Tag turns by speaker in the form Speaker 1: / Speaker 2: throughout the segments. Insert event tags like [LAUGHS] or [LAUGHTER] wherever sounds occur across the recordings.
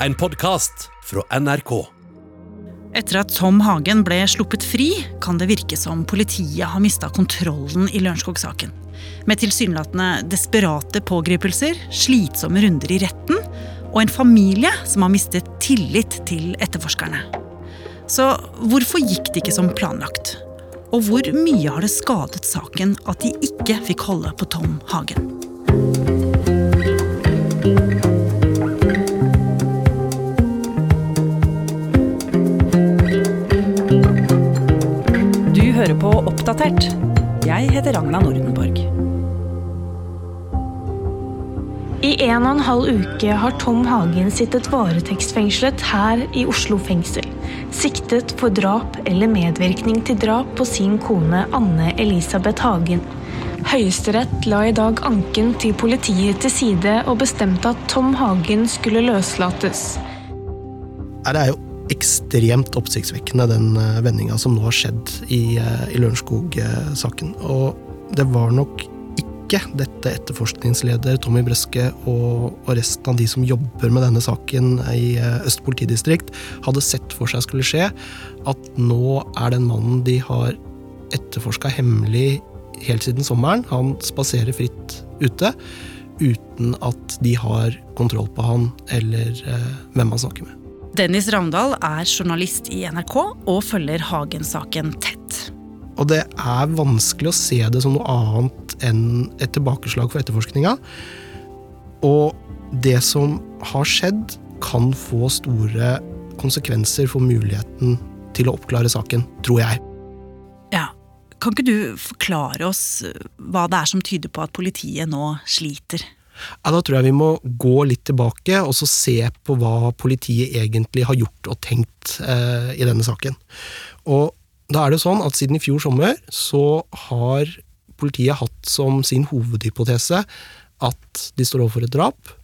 Speaker 1: en podkast fra NRK.
Speaker 2: Etter at Tom Hagen ble sluppet fri, kan det virke som politiet har mista kontrollen i Lørenskog-saken. Med tilsynelatende desperate pågripelser, slitsomme runder i retten og en familie som har mistet tillit til etterforskerne. Så hvorfor gikk det ikke som planlagt? Og hvor mye har det skadet saken at de ikke fikk holde på Tom Hagen? Hører på Oppdatert. Jeg heter Ragna Nordenborg.
Speaker 3: I en og en halv uke har Tom Hagen sittet varetektsfengslet her i Oslo fengsel. Siktet for drap eller medvirkning til drap på sin kone Anne Elisabeth Hagen. Høyesterett la i dag anken til politiet til side og bestemte at Tom Hagen skulle løslates.
Speaker 4: Det er jo ekstremt oppsiktsvekkende, den eh, vendinga som nå har skjedd i, eh, i Lørenskog-saken. Og det var nok ikke dette etterforskningsleder Tommy Breske og, og resten av de som jobber med denne saken i eh, Øst politidistrikt, hadde sett for seg skulle skje, at nå er den mannen de har etterforska hemmelig helt siden sommeren, han spaserer fritt ute, uten at de har kontroll på han eller eh, hvem han snakker med.
Speaker 2: Dennis Ravndal er journalist i NRK og følger Hagen-saken tett.
Speaker 4: Og det er vanskelig å se det som noe annet enn et tilbakeslag for etterforskninga. Og det som har skjedd, kan få store konsekvenser for muligheten til å oppklare saken, tror jeg.
Speaker 2: Ja, Kan ikke du forklare oss hva det er som tyder på at politiet nå sliter?
Speaker 4: Ja, da tror jeg vi må gå litt tilbake og så se på hva politiet egentlig har gjort og tenkt eh, i denne saken. Og da er det sånn at siden i fjor sommer så har politiet hatt som sin hovedhypotese at de står overfor et drap,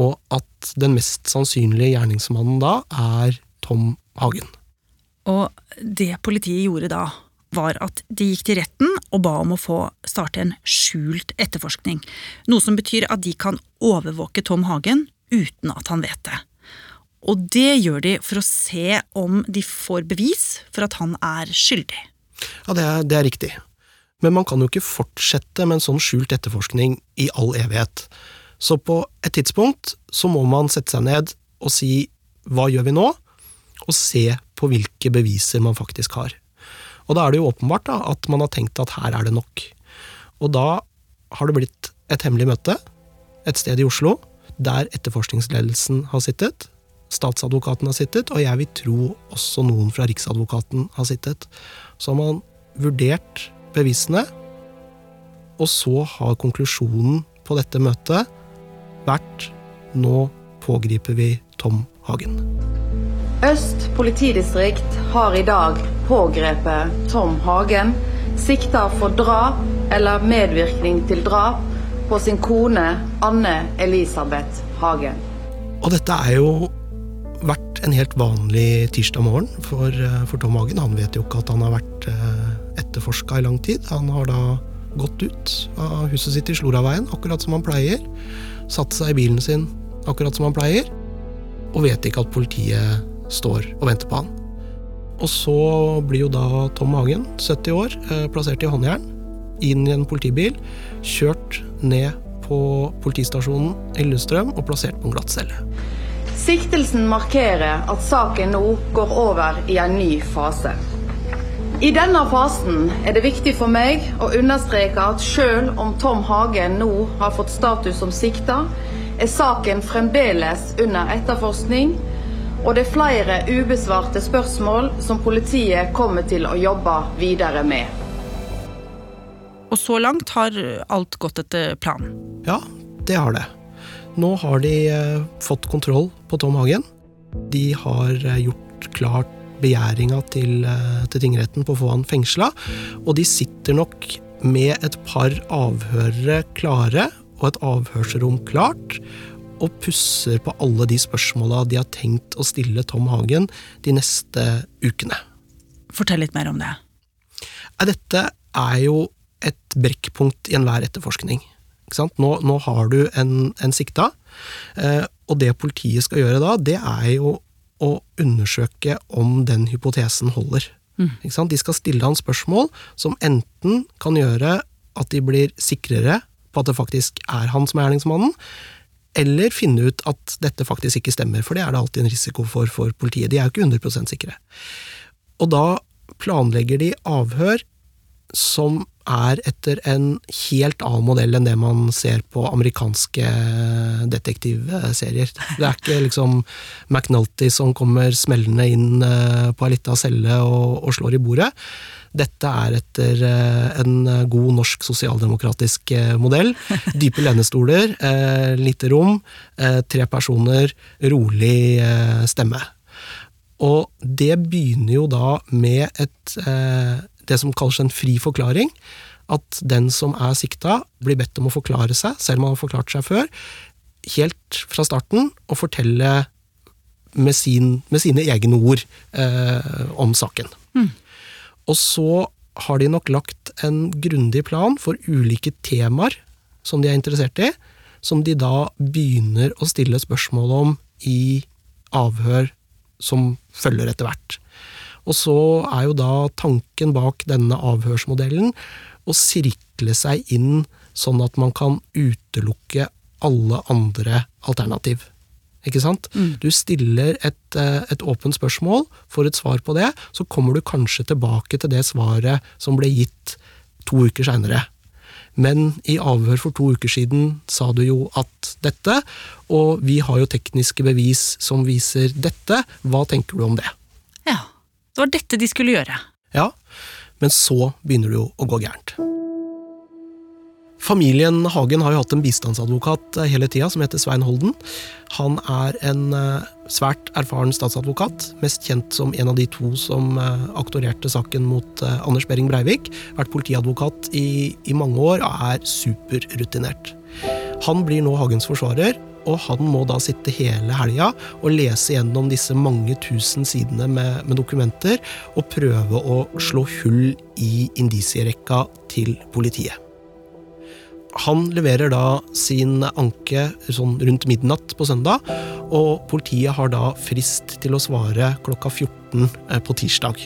Speaker 4: og at den mest sannsynlige gjerningsmannen da er Tom Hagen.
Speaker 2: Og det politiet gjorde da, var at de gikk til retten og ba om å få starte en skjult etterforskning. Noe som betyr at de kan overvåke Tom Hagen uten at han vet det. Og det gjør de for å se om de får bevis for at han er skyldig.
Speaker 4: Ja, det er, det er riktig. Men man kan jo ikke fortsette med en sånn skjult etterforskning i all evighet. Så på et tidspunkt så må man sette seg ned og si hva gjør vi nå, og se på hvilke beviser man faktisk har. Og da er det jo åpenbart da, at man har tenkt at her er det nok. Og da har det blitt et hemmelig møte et sted i Oslo, der etterforskningsledelsen har sittet, statsadvokaten har sittet, og jeg vil tro også noen fra Riksadvokaten har sittet. Så har man vurdert bevisene, og så har konklusjonen på dette møtet vært nå pågriper vi Tom Hagen.
Speaker 5: Øst politidistrikt har i dag pågrepet Tom Hagen, sikta for drap eller medvirkning til drap på sin kone Anne Elisabeth Hagen.
Speaker 4: Og dette er jo vært en helt vanlig tirsdag morgen for, eh, for Tom Hagen. Han vet jo ikke at han har vært etterforska i lang tid. Han har da gått ut av huset sitt i Sloraveien, akkurat som han pleier. Satt seg i bilen sin, akkurat som han pleier. Og vet ikke at politiet står og venter på han. Og så blir jo da Tom Hagen, 70 år, eh, plassert i håndjern, inn i en politibil, kjørt ned på politistasjonen i Lillestrøm og plassert på en glattcelle.
Speaker 5: Siktelsen markerer at saken nå går over i en ny fase. I denne fasen er det viktig for meg å understreke at selv om Tom Hagen nå har fått status som sikta, er saken fremdeles under etterforskning, og det er flere ubesvarte spørsmål som politiet kommer til å jobbe videre med.
Speaker 2: Og så langt har alt gått etter planen.
Speaker 4: Ja, det har det. Nå har de eh, fått kontroll på Tom Hagen. De har eh, gjort klart begjæringa til, eh, til tingretten på å få han fengsla, og de sitter nok med et par avhørere klare og et avhørsrom klart, og pusser på alle de spørsmåla de har tenkt å stille Tom Hagen de neste ukene.
Speaker 2: Fortell litt mer om det.
Speaker 4: Dette er jo et brekkpunkt i enhver etterforskning. Nå, nå, har du en, en sikta, eh, Og det politiet skal gjøre da, det er jo å undersøke om den hypotesen holder. Sant? De skal stille han spørsmål som enten kan gjøre at de blir sikrere på at det faktisk er han som er gjerningsmannen, eller finne ut at dette faktisk ikke stemmer, for det er det alltid en risiko for for politiet. De er jo ikke 100% sikre. Og da planlegger de avhør som er etter en helt annen modell enn det man ser på amerikanske detektivserier. Det er ikke liksom McNulty som kommer smellende inn eh, på ei lita celle og, og, slår i bordet. Dette er etter eh, en god norsk sosialdemokratisk eh, modell. [LAUGHS] Dype lenestoler, lite rom, tre personer, rolig stemme. Og det begynner jo da med et det som kalles en fri forklaring. At den som er sikta, blir bedt om å forklare seg, selv om han har forklart seg før, helt fra starten, og fortelle med, sin, med sine egne ord eh, om saken. Mm. Og så har de nok lagt en grundig plan for ulike temaer som de er interessert i, som de da begynner å stille spørsmål om i avhør som følger etter hvert. Og så er jo da tanken bak denne avhørsmodellen å sirkle seg inn sånn at man kan utelukke alle andre alternativ. Ikke sant? Mm. Du stiller et, eh, et, åpent spørsmål, får et svar på det, så kommer du kanskje tilbake til det svaret som ble gitt to uker seinere. Men i avhør for to uker siden sa du jo at dette, og vi har jo tekniske bevis som viser dette. Hva tenker du om det?
Speaker 2: Ja. Det var dette de skulle gjøre.
Speaker 4: Ja, men så begynner det jo å gå gærent. Familien Hagen har jo hatt en bistandsadvokat eh, hele tida, som heter Svein Holden. Han er en eh, svært erfaren statsadvokat, mest kjent som en av de to som eh, aktorerte saken mot Anders Behring Breivik. Vært politiadvokat i, i mange år og er superrutinert. Han blir nå Hagens forsvarer, og han må da sitte hele helga og lese gjennom disse mange tusen sidene med, med dokumenter og prøve å slå hull i indisierekka til politiet. Han leverer da sin anke sånn rundt midnatt på søndag, og politiet har da frist til å svare klokka 14 eh, på tirsdag.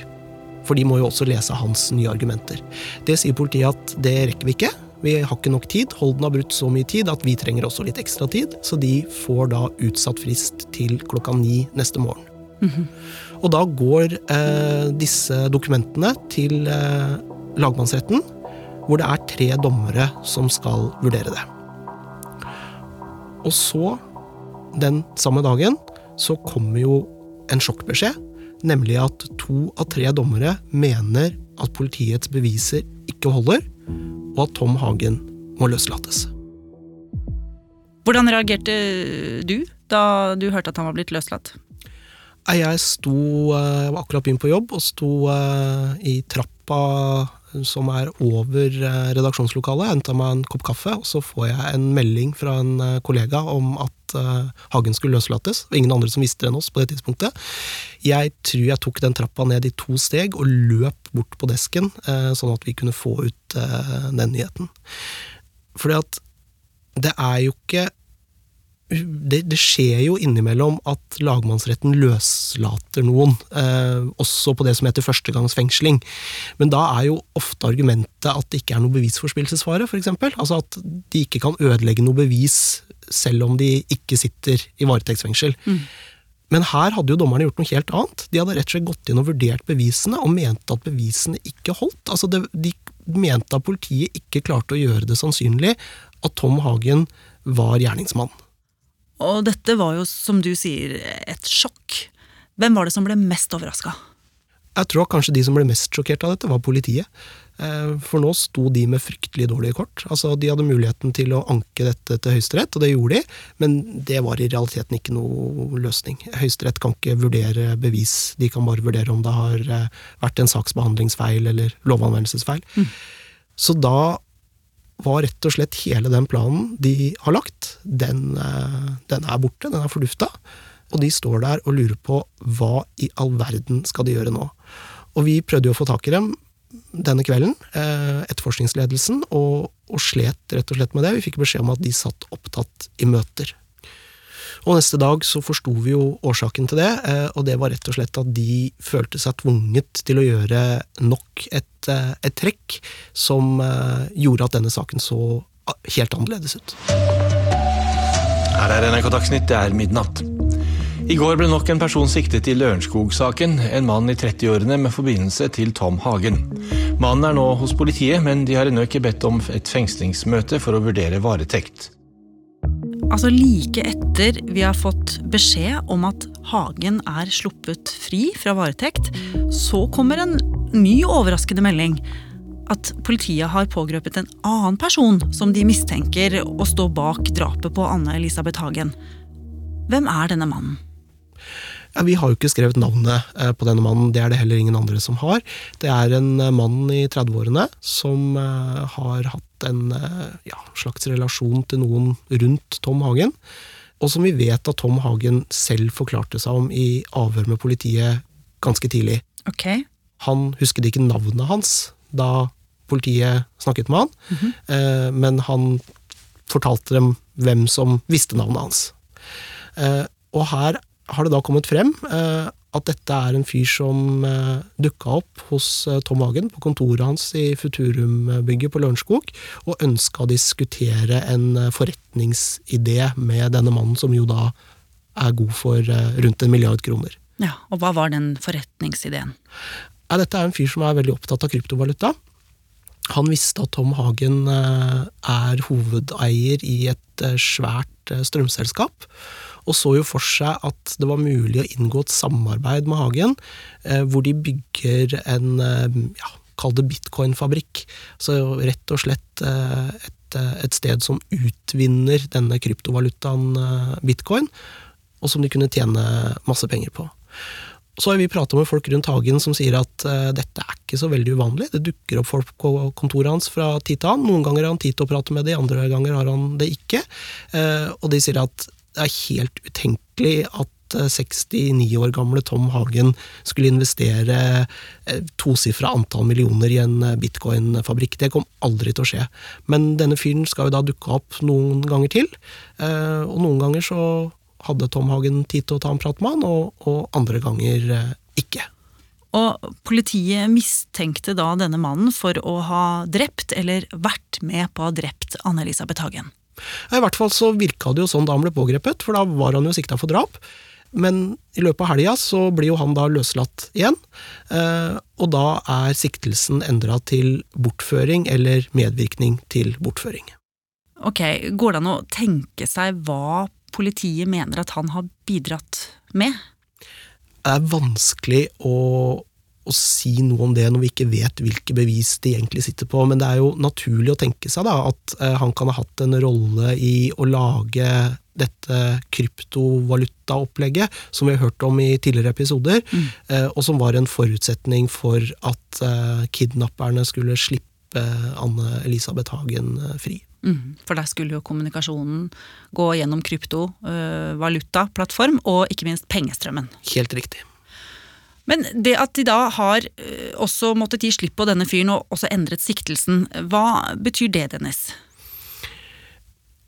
Speaker 4: For de må jo også lese hans nye argumenter. Det sier politiet at det rekker vi ikke. Vi har ikke nok tid. Holden har brutt så mye tid at vi trenger også litt ekstra tid. Så de får da utsatt frist til klokka ni neste morgen. Mm -hmm. Og da går eh, disse dokumentene til eh, lagmannsretten, hvor det er tre dommere som skal vurdere det. Og så, den samme dagen, så kommer jo en sjokkbeskjed, nemlig at to av tre dommere mener at politiets beviser ikke holder, og at Tom Hagen må løslates.
Speaker 2: Hvordan reagerte du da du hørte at han var blitt løslatt?
Speaker 4: Jeg sto, jeg eh, var akkurat begynt på jobb og sto eh, i trappa som er over eh, redaksjonslokalet. Henta meg en kopp kaffe, og så får jeg en melding fra en kollega om at Hagen skulle løslates. Ingen andre som visste det enn oss på det tidspunktet. Jeg tror jeg tok den trappa ned i to steg og løp bort på desken, sånn at vi kunne få ut den nyheten. Fordi at det er jo ikke det, det, skjer jo innimellom at lagmannsretten løslater noen, eh, også på det som heter førstegangsfengsling. Men da er jo ofte argumentet at det ikke er noe bevisforspillelsesfare, f.eks. Altså at de ikke kan ødelegge noe bevis selv om de ikke sitter i varetektsfengsel. Mm. Men her hadde jo dommerne gjort noe helt annet. De hadde rett og slett gått inn og vurdert bevisene, og mente at bevisene ikke holdt. Altså det, de mente at politiet ikke klarte å gjøre det sannsynlig at Tom Hagen var gjerningsmann.
Speaker 2: Og dette var jo, som du sier, et sjokk. Hvem var det som ble mest overraska?
Speaker 4: Jeg tror kanskje de som ble mest sjokkert av dette, var politiet. Eh, for nå sto de med fryktelig dårlige kort. Altså, De hadde muligheten til å anke dette til Høyesterett, og det gjorde de, men det var i realiteten ikke noe løsning. Høyesterett kan ikke vurdere bevis, de kan bare vurdere om det har eh, vært en saksbehandlingsfeil eller lovanvendelsesfeil. Mm. Så da var rett og slett hele den planen de har lagt, den, eh, den er borte, den er fordufta. Og de står der og lurer på hva i all verden skal de gjøre nå. Og vi prøvde jo å få tak i dem denne kvelden, eh, etterforskningsledelsen, og, og slet rett og slett med det. Vi fikk beskjed om at de satt opptatt i møter. Og neste dag så forsto vi jo årsaken til det, eh, og det var rett og slett at de følte seg tvunget til å gjøre nok et, eh, et trekk som eh, gjorde at denne saken så helt annerledes ut.
Speaker 6: Her er NRK Dagsnytt, det er midnatt. I går ble nok en person siktet i Lørenskog-saken, en mann i 30-årene med forbindelse til Tom Hagen. Mannen er nå hos politiet, men de har ennå ikke bedt om et fengslingsmøte for å vurdere varetekt.
Speaker 2: Altså Like etter vi har fått beskjed om at Hagen er sluppet fri fra varetekt, så kommer en ny overraskende melding. At politiet har pågrepet en annen person som de mistenker å stå bak drapet på Anne Elisabeth Hagen. Hvem er denne mannen?
Speaker 4: Ja, vi har jo ikke skrevet navnet eh, på denne mannen, det er det heller ingen andre som har. Det er en eh, mann i 30-årene som eh, har hatt en ja, slags relasjon til noen rundt Tom Hagen, og som vi vet at Tom Hagen selv forklarte seg om i avhør med politiet ganske tidlig.
Speaker 2: Okay.
Speaker 4: Han husket ikke navnet hans da politiet snakket med han, mm -hmm. men han fortalte dem hvem som visste navnet hans. Og her har det da kommet frem eh, at dette er en fyr som eh, dukka opp hos eh, Tom Hagen på kontoret hans i Futurumbygget på Lørenskog, og ønska å diskutere en forretningsidé med denne mannen, som jo da er god for rundt en milliard kroner.
Speaker 2: Ja, Og hva var den forretningsideen?
Speaker 4: Ja, dette er en fyr som er veldig opptatt av kryptovaluta. Han visste at Tom Hagen er hovedeier i et svært strømselskap og så jo for seg at det var mulig å inngå et samarbeid med Hagen, eh, hvor de bygger en eh, ja, Kall det bitcoin-fabrikk. Så rett og slett eh, et, et, sted som utvinner denne kryptovalutaen bitcoin, og som de kunne tjene masse penger på. Så har vi prata med folk rundt Hagen som sier at uh, dette er ikke så veldig uvanlig. Det dukker opp folk på kontoret hans fra tid til annen. Noen ganger har han tid til å prate med dem, andre ganger har han det ikke. Uh, og de sier at det er helt utenkelig at 69 eh, år gamle Tom Hagen skulle investere eh, tosifra antall millioner i en eh, bitcoin-fabrikk. Det kom aldri til å skje. Men denne fyren skal jo da dukke opp noen ganger til, og noen ganger så hadde Tom Hagen tid til å ta en prat med han, og, og andre ganger ikke.
Speaker 2: Og politiet mistenkte da denne mannen for å ha drept, eller vært med på å ha drept Anne-Elisabeth Hagen.
Speaker 4: I hvert fall så virka det jo sånn da han ble pågrepet, for da var han jo sikta for drap. Men i løpet av helga så blir jo han da løslatt igjen, eh, og da er siktelsen endra til bortføring eller medvirkning til bortføring.
Speaker 2: Ok, Går det an å tenke seg hva politiet mener at han har bidratt med?
Speaker 4: Det er vanskelig å å si noe om det når vi ikke vet hvilke bevis de egentlig sitter på, men det er jo naturlig å tenke seg da at eh, han kan ha hatt en rolle i å lage dette kryptovalutaopplegget som vi har hørt om i tidligere episoder, mm. eh, og som var en forutsetning for at eh, kidnapperne skulle slippe Anne Elisabeth Hagen fri.
Speaker 2: Mm, for der skulle jo kommunikasjonen gå gjennom kryptovalutaplattform, og ikke minst pengestrømmen.
Speaker 4: Helt riktig.
Speaker 2: Men det at de da har eh, også måttet gi slipp på denne fyren og også endret siktelsen, hva betyr det, Dennis?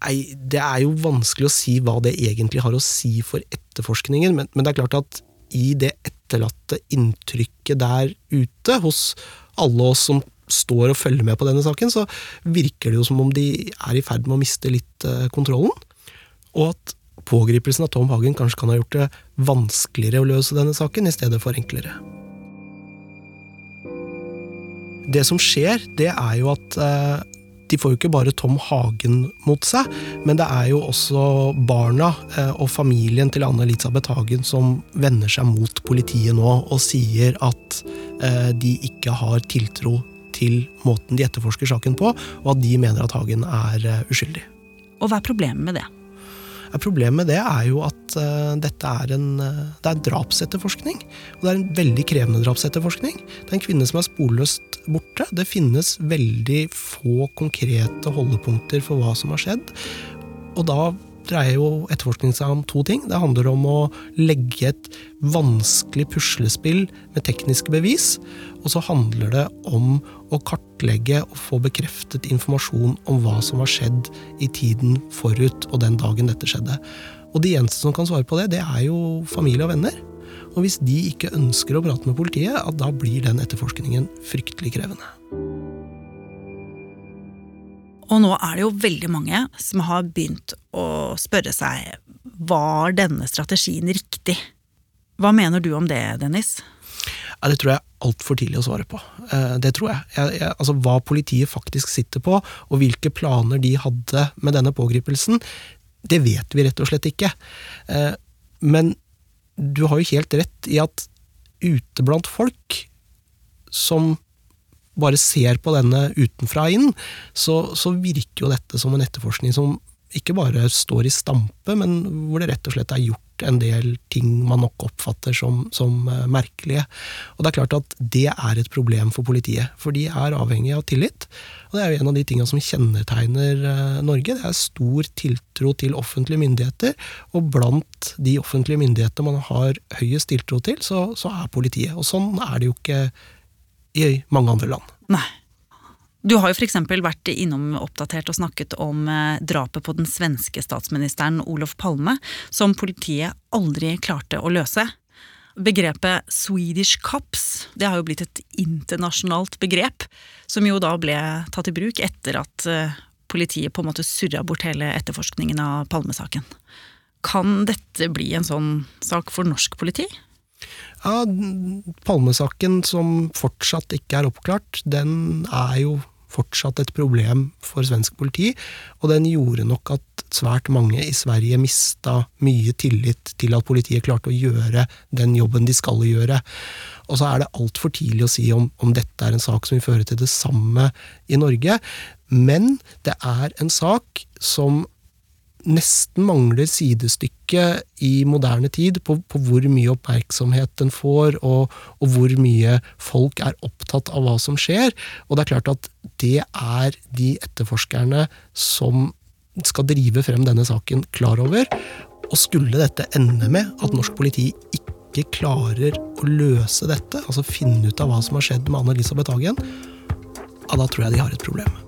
Speaker 4: Nei, Det er jo vanskelig å si hva det egentlig har å si for etterforskningen, men, men det er klart at i det etterlatte inntrykket der ute, hos alle oss som står og følger med på denne saken, så virker det jo som om de er i ferd med å miste litt eh, kontrollen. Og at pågripelsen av Tom Hagen kanskje kan ha gjort det vanskeligere å løse denne saken, i stedet for enklere. Det som skjer, det er jo at eh, de får jo ikke bare Tom Hagen mot seg, men det er jo også barna eh, og familien til Anne Elisabeth Hagen som vender seg mot politiet nå og sier at eh, de ikke har tiltro til måten de etterforsker saken på, og at de mener at Hagen er uskyldig.
Speaker 2: Og hva er problemet med det?
Speaker 4: Problemet med det er jo at uh, dette er en uh, det er drapsetterforskning. Og det er en veldig krevende drapsetterforskning. Det er en kvinne som er sporløst borte. Det finnes veldig få konkrete holdepunkter for hva som har skjedd. Og da dreier jo etterforskning seg om to ting. Det handler om å legge et vanskelig puslespill med tekniske bevis. Og så handler det om å kartlegge og få bekreftet informasjon om hva som har skjedd i tiden forut og den dagen dette skjedde. Og de eneste som kan svare på det, det er jo familie og venner. Og hvis de ikke ønsker å prate med politiet, da blir den etterforskningen fryktelig krevende.
Speaker 2: Og nå er det jo veldig mange som har begynt å spørre seg var denne strategien riktig? Hva mener du om det, Dennis?
Speaker 4: Ja, det tror jeg er altfor tidlig å svare på. Eh, det tror jeg. jeg, jeg altså, hva politiet faktisk sitter på, og hvilke planer de hadde med denne pågripelsen, det vet vi rett og slett ikke. Eh, men du har jo helt rett i at ute blant folk som bare ser på denne utenfra inn, så, så, virker jo dette som en etterforskning som ikke bare står i stampe, men hvor det rett og slett er gjort en del ting man nok oppfatter som, som uh, merkelige. Og det er klart at det er et problem for politiet, for de er avhengig av tillit. Og det er jo en av de tingene som kjennetegner uh, Norge. Det er stor tiltro til offentlige myndigheter, og blant de offentlige myndigheter man har høyest tiltro til, så, så er politiet. Og sånn er det jo ikke i mange andre land.
Speaker 2: Nei. Du har jo f.eks. vært innom Oppdatert og snakket om eh, drapet på den svenske statsministeren Olof Palme, som politiet aldri klarte å løse. Begrepet Swedish Cops det har jo blitt et internasjonalt begrep, som jo da ble tatt i bruk etter at eh, politiet på en måte surra bort hele etterforskningen av Palmesaken. Kan dette bli en sånn sak for norsk politi?
Speaker 4: Ja, Palmesaken som fortsatt ikke er oppklart, den er jo fortsatt et problem for svensk politi, og den gjorde nok at svært mange i Sverige mista mye tillit til at politiet klarte å gjøre den jobben de skal gjøre. Og så er det altfor tidlig å si om, om dette er en sak som vil føre til det samme i Norge, men det er en sak som nesten mangler sidestykke i moderne tid på, på hvor mye oppmerksomhet den får, og, og, hvor mye folk er opptatt av hva som skjer. Og det er klart at det er de etterforskerne som skal drive frem denne saken, klar over. Og skulle dette ende med at norsk politi ikke klarer å løse dette, altså finne ut av hva som har skjedd med Anne-Elisabeth Hagen, ja, da tror jeg de har et problem.